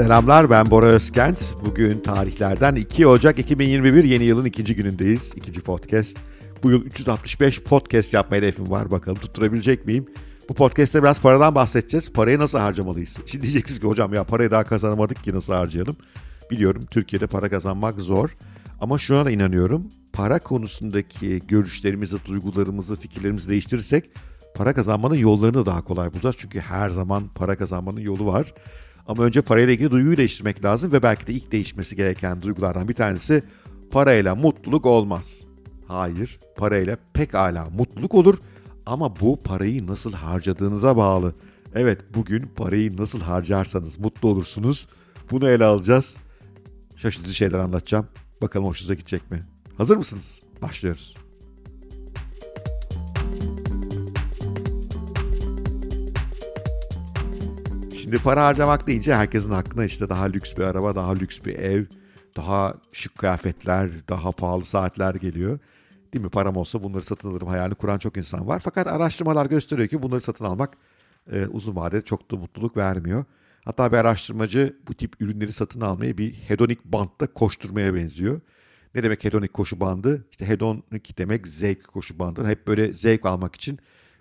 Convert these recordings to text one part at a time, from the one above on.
Selamlar ben Bora Özkent. Bugün tarihlerden 2 Ocak 2021 yeni yılın ikinci günündeyiz. İkinci podcast. Bu yıl 365 podcast yapma hedefim var. Bakalım tutturabilecek miyim? Bu podcast'te biraz paradan bahsedeceğiz. Parayı nasıl harcamalıyız? Şimdi diyeceksiniz ki hocam ya parayı daha kazanamadık ki nasıl harcayalım? Biliyorum Türkiye'de para kazanmak zor. Ama şu an inanıyorum para konusundaki görüşlerimizi, duygularımızı, fikirlerimizi değiştirirsek para kazanmanın yollarını daha kolay bulacağız. Çünkü her zaman para kazanmanın yolu var. Ama önce parayla ilgili duyguyu değiştirmek lazım ve belki de ilk değişmesi gereken duygulardan bir tanesi parayla mutluluk olmaz. Hayır, parayla pek hala mutluluk olur ama bu parayı nasıl harcadığınıza bağlı. Evet, bugün parayı nasıl harcarsanız mutlu olursunuz. Bunu ele alacağız. Şaşırtıcı şeyler anlatacağım. Bakalım hoşunuza gidecek mi? Hazır mısınız? Başlıyoruz. Şimdi para harcamak deyince herkesin aklına işte daha lüks bir araba, daha lüks bir ev, daha şık kıyafetler, daha pahalı saatler geliyor. Değil mi? Param olsa bunları satın alırım hayalini kuran çok insan var. Fakat araştırmalar gösteriyor ki bunları satın almak e, uzun vadede çok da mutluluk vermiyor. Hatta bir araştırmacı bu tip ürünleri satın almayı bir hedonik bantta koşturmaya benziyor. Ne demek hedonik koşu bandı? İşte hedonik demek zevk koşu bandı. Hep böyle zevk almak için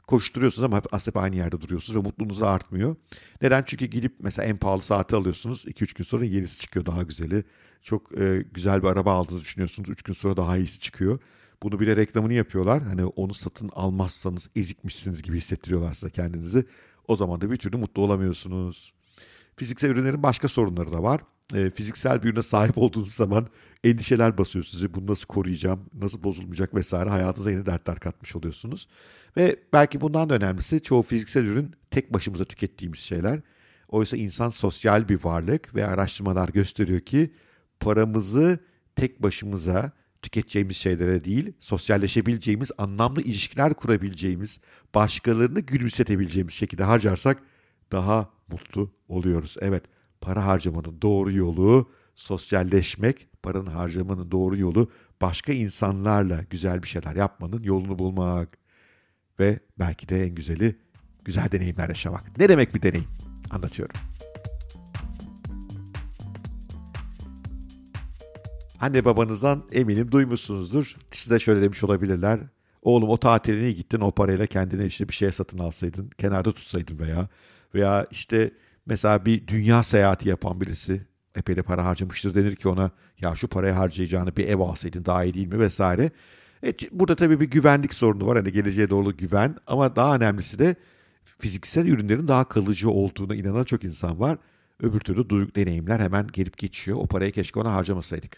koşturuyorsunuz ama aslında aynı yerde duruyorsunuz ve mutluluğunuz artmıyor. Neden? Çünkü gidip mesela en pahalı saati alıyorsunuz. 2-3 gün sonra yenisi çıkıyor daha güzeli. Çok e, güzel bir araba aldığınızı düşünüyorsunuz. 3 gün sonra daha iyisi çıkıyor. Bunu bile reklamını yapıyorlar. Hani onu satın almazsanız ezikmişsiniz gibi hissettiriyorlar size kendinizi. O zaman da bir türlü mutlu olamıyorsunuz. Fiziksel ürünlerin başka sorunları da var. E, fiziksel bir ürüne sahip olduğunuz zaman endişeler basıyor sizi. Bunu nasıl koruyacağım, nasıl bozulmayacak vesaire hayatınıza yeni dertler katmış oluyorsunuz. Ve belki bundan da önemlisi çoğu fiziksel ürün tek başımıza tükettiğimiz şeyler. Oysa insan sosyal bir varlık ve araştırmalar gösteriyor ki paramızı tek başımıza tüketeceğimiz şeylere değil, sosyalleşebileceğimiz, anlamlı ilişkiler kurabileceğimiz, başkalarını gülümsetebileceğimiz şekilde harcarsak daha mutlu oluyoruz. Evet, para harcamanın doğru yolu sosyalleşmek, paranın harcamanın doğru yolu başka insanlarla güzel bir şeyler yapmanın yolunu bulmak. Ve belki de en güzeli güzel deneyimler yaşamak. Ne demek bir deneyim? Anlatıyorum. Anne babanızdan eminim duymuşsunuzdur. Size şöyle demiş olabilirler. Oğlum o tatiline gittin o parayla kendine işte bir şey satın alsaydın, kenarda tutsaydın veya veya işte mesela bir dünya seyahati yapan birisi epey de para harcamıştır denir ki ona ya şu parayı harcayacağını bir ev alsaydın daha iyi değil mi vesaire. Evet, burada tabii bir güvenlik sorunu var. Hani geleceğe doğru güven ama daha önemlisi de fiziksel ürünlerin daha kalıcı olduğuna inanan çok insan var. Öbür türlü duygu deneyimler hemen gelip geçiyor. O parayı keşke ona harcamasaydık.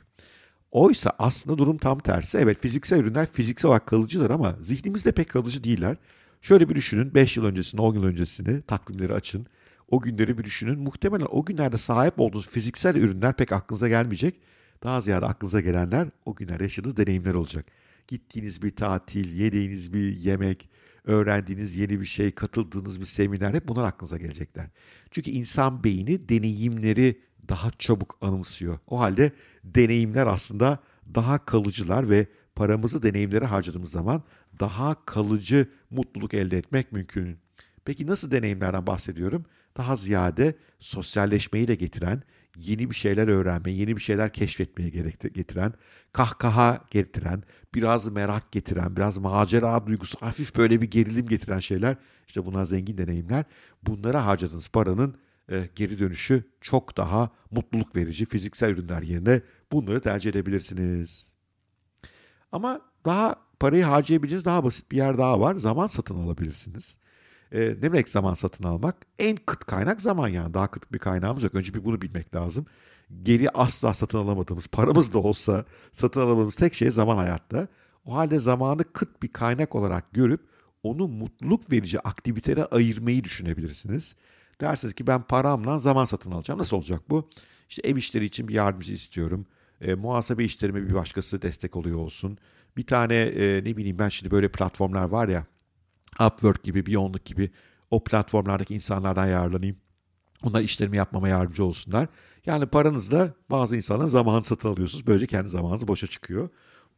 Oysa aslında durum tam tersi. Evet fiziksel ürünler fiziksel olarak kalıcılar ama zihnimizde pek kalıcı değiller. Şöyle bir düşünün 5 yıl öncesini 10 yıl öncesini takvimleri açın. O günleri bir düşünün. Muhtemelen o günlerde sahip olduğunuz fiziksel ürünler pek aklınıza gelmeyecek. Daha ziyade aklınıza gelenler o günlerde yaşadığınız deneyimler olacak. Gittiğiniz bir tatil, yediğiniz bir yemek, öğrendiğiniz yeni bir şey, katıldığınız bir seminer hep bunlar aklınıza gelecekler. Çünkü insan beyni deneyimleri daha çabuk anımsıyor. O halde deneyimler aslında daha kalıcılar ve paramızı deneyimlere harcadığımız zaman daha kalıcı mutluluk elde etmek mümkün. Peki nasıl deneyimlerden bahsediyorum? Daha ziyade sosyalleşmeyi de getiren, yeni bir şeyler öğrenmeyi, yeni bir şeyler keşfetmeye getiren, kahkaha getiren, biraz merak getiren, biraz macera duygusu, hafif böyle bir gerilim getiren şeyler. İşte bunlar zengin deneyimler. Bunlara harcadığınız paranın e, geri dönüşü çok daha mutluluk verici fiziksel ürünler yerine bunları tercih edebilirsiniz. Ama daha parayı harcayabileceğiniz daha basit bir yer daha var. Zaman satın alabilirsiniz. E, ne demek zaman satın almak? En kıt kaynak zaman yani. Daha kıt bir kaynağımız yok. Önce bir bunu bilmek lazım. Geri asla satın alamadığımız, paramız da olsa satın alamadığımız tek şey zaman hayatta. O halde zamanı kıt bir kaynak olarak görüp onu mutluluk verici aktivitelere ayırmayı düşünebilirsiniz. Dersiniz ki ben paramla zaman satın alacağım. Nasıl olacak bu? İşte ev işleri için bir yardımcı istiyorum. E, muhasebe işlerime bir başkası destek oluyor olsun. Bir tane e, ne bileyim ben şimdi böyle platformlar var ya Upwork gibi, Beyondluk gibi o platformlardaki insanlardan yararlanayım. Onlar işlerimi yapmama yardımcı olsunlar. Yani paranızla bazı insanların zamanı satın alıyorsunuz. Böylece kendi zamanınız boşa çıkıyor.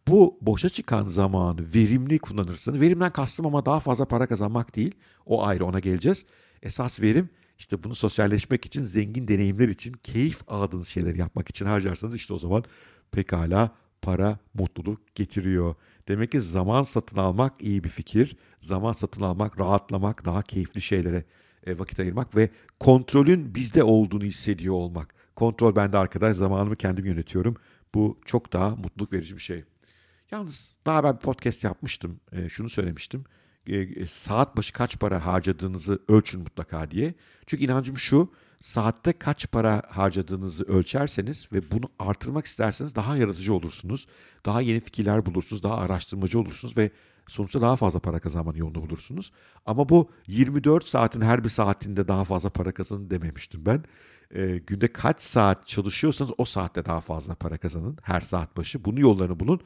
Bu boşa çıkan zamanı verimli kullanırsanız, verimden kastım ama daha fazla para kazanmak değil. O ayrı ona geleceğiz. Esas verim işte bunu sosyalleşmek için, zengin deneyimler için, keyif aldığınız şeyleri yapmak için harcarsanız işte o zaman pekala para mutluluk getiriyor. Demek ki zaman satın almak iyi bir fikir. Zaman satın almak, rahatlamak, daha keyifli şeylere e, vakit ayırmak ve kontrolün bizde olduğunu hissediyor olmak. Kontrol bende arkadaş, zamanımı kendim yönetiyorum. Bu çok daha mutluluk verici bir şey. Yalnız daha ben bir podcast yapmıştım. E, şunu söylemiştim. E, e, saat başı kaç para harcadığınızı ölçün mutlaka diye. Çünkü inancım şu, saatte kaç para harcadığınızı ölçerseniz ve bunu artırmak isterseniz daha yaratıcı olursunuz. Daha yeni fikirler bulursunuz, daha araştırmacı olursunuz ve sonuçta daha fazla para kazanmanın yolunu bulursunuz. Ama bu 24 saatin her bir saatinde daha fazla para kazanın dememiştim ben. E, günde kaç saat çalışıyorsanız o saatte daha fazla para kazanın her saat başı. Bunu yollarını bulun.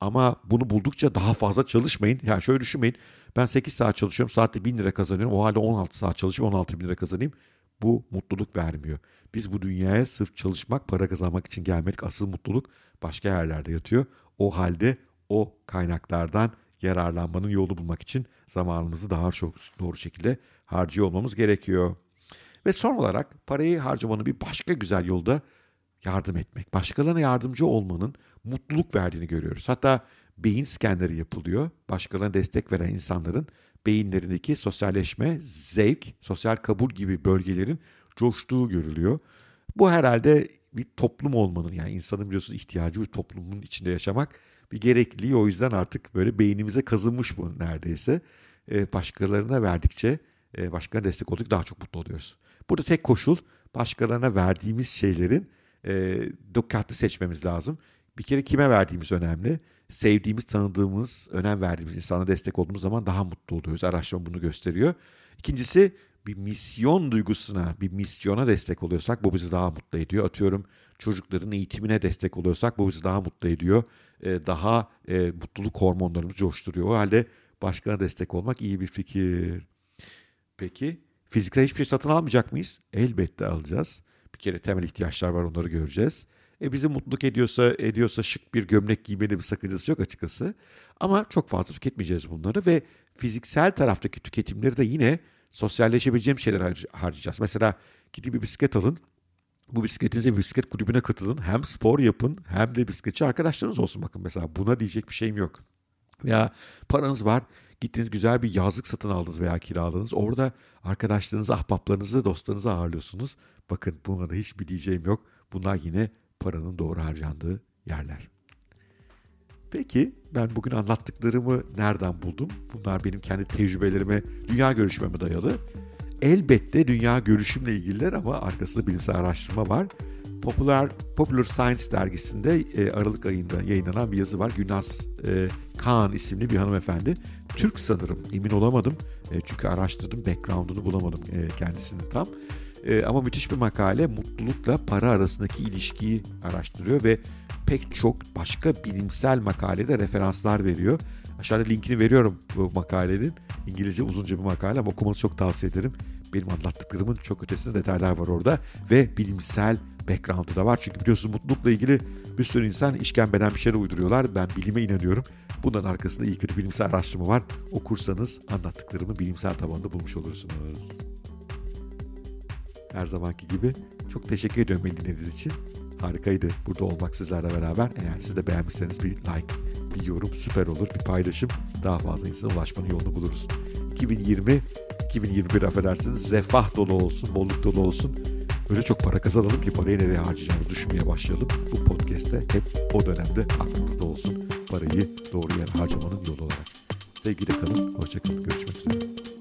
Ama bunu buldukça daha fazla çalışmayın. Yani şöyle düşünmeyin. Ben 8 saat çalışıyorum. Saatte 1000 lira kazanıyorum. O halde 16 saat çalışıp 16 bin lira kazanayım. Bu mutluluk vermiyor. Biz bu dünyaya sırf çalışmak, para kazanmak için gelmedik. Asıl mutluluk başka yerlerde yatıyor. O halde o kaynaklardan yararlanmanın yolu bulmak için zamanımızı daha çok doğru şekilde harcıyor olmamız gerekiyor. Ve son olarak parayı harcamanın bir başka güzel yolda yardım etmek. Başkalarına yardımcı olmanın mutluluk verdiğini görüyoruz. Hatta beyin skenleri yapılıyor. Başkalarına destek veren insanların beyinlerindeki sosyalleşme, zevk, sosyal kabul gibi bölgelerin coştuğu görülüyor. Bu herhalde bir toplum olmanın yani insanın biliyorsunuz ihtiyacı bir toplumun içinde yaşamak bir gerekliliği. O yüzden artık böyle beynimize kazınmış bu neredeyse. Ee, başkalarına verdikçe, e, destek olduk daha çok mutlu oluyoruz. Burada tek koşul başkalarına verdiğimiz şeylerin e, dikkatli seçmemiz lazım. Bir kere kime verdiğimiz önemli. Sevdiğimiz, tanıdığımız, önem verdiğimiz insana destek olduğumuz zaman daha mutlu oluyoruz. Araştırma bunu gösteriyor. İkincisi bir misyon duygusuna, bir misyona destek oluyorsak bu bizi daha mutlu ediyor. Atıyorum çocukların eğitimine destek oluyorsak bu bizi daha mutlu ediyor. Ee, daha e, mutluluk hormonlarımızı coşturuyor. O halde başkana destek olmak iyi bir fikir. Peki fiziksel hiçbir şey satın almayacak mıyız? Elbette alacağız. Bir kere temel ihtiyaçlar var onları göreceğiz. E bizi mutluluk ediyorsa ediyorsa şık bir gömlek giymenin bir sakıncası yok açıkçası. Ama çok fazla tüketmeyeceğiz bunları ve fiziksel taraftaki tüketimleri de yine sosyalleşebileceğim şeyler harcayacağız. Mesela gidip bir bisiklet alın. Bu bisikletinize bir bisiklet kulübüne katılın. Hem spor yapın hem de bisikletçi arkadaşlarınız olsun. Bakın mesela buna diyecek bir şeyim yok. Ya paranız var gittiniz güzel bir yazlık satın aldınız veya kiraladınız. Orada arkadaşlarınızı, ahbaplarınızı, dostlarınızı ağırlıyorsunuz. Bakın buna da hiçbir diyeceğim yok. Bunlar yine paranın doğru harcandığı yerler. Peki ben bugün anlattıklarımı nereden buldum? Bunlar benim kendi tecrübelerime, dünya görüşmeme dayalı. Elbette dünya görüşümle ilgililer ama arkasında bilimsel araştırma var. Popular Popular Science dergisinde e, Aralık ayında yayınlanan bir yazı var. Günaz e, Kaan isimli bir hanımefendi. Türk sanırım emin olamadım. E, çünkü araştırdım background'unu bulamadım e, kendisini tam. E, ama müthiş bir makale mutlulukla para arasındaki ilişkiyi araştırıyor ve pek çok başka bilimsel makalede referanslar veriyor. Aşağıda linkini veriyorum bu makalenin. İngilizce uzunca bir makale ama okumanızı çok tavsiye ederim. Benim anlattıklarımın çok ötesinde detaylar var orada ve bilimsel background'u da var. Çünkü biliyorsunuz mutlulukla ilgili bir sürü insan işkembeden bir şeyler uyduruyorlar. Ben bilime inanıyorum. Bunların arkasında iyi kötü bilimsel araştırma var. Okursanız anlattıklarımı bilimsel tabanda bulmuş olursunuz. Her zamanki gibi çok teşekkür ediyorum beni dinlediğiniz için. Harikaydı burada olmak sizlerle beraber. Eğer siz de beğenmişseniz bir like, bir yorum süper olur. Bir paylaşım daha fazla insana ulaşmanın yolunu buluruz. 2020, 2021 affedersiniz refah dolu olsun, bolluk dolu olsun. Öyle çok para kazanalım ki parayı nereye harcayacağımızı düşünmeye başlayalım. Bu podcast'te hep o dönemde aklımızda olsun. Parayı doğru yere harcamanın yolu olarak. Sevgiyle kalın, hoşçakalın, görüşmek üzere.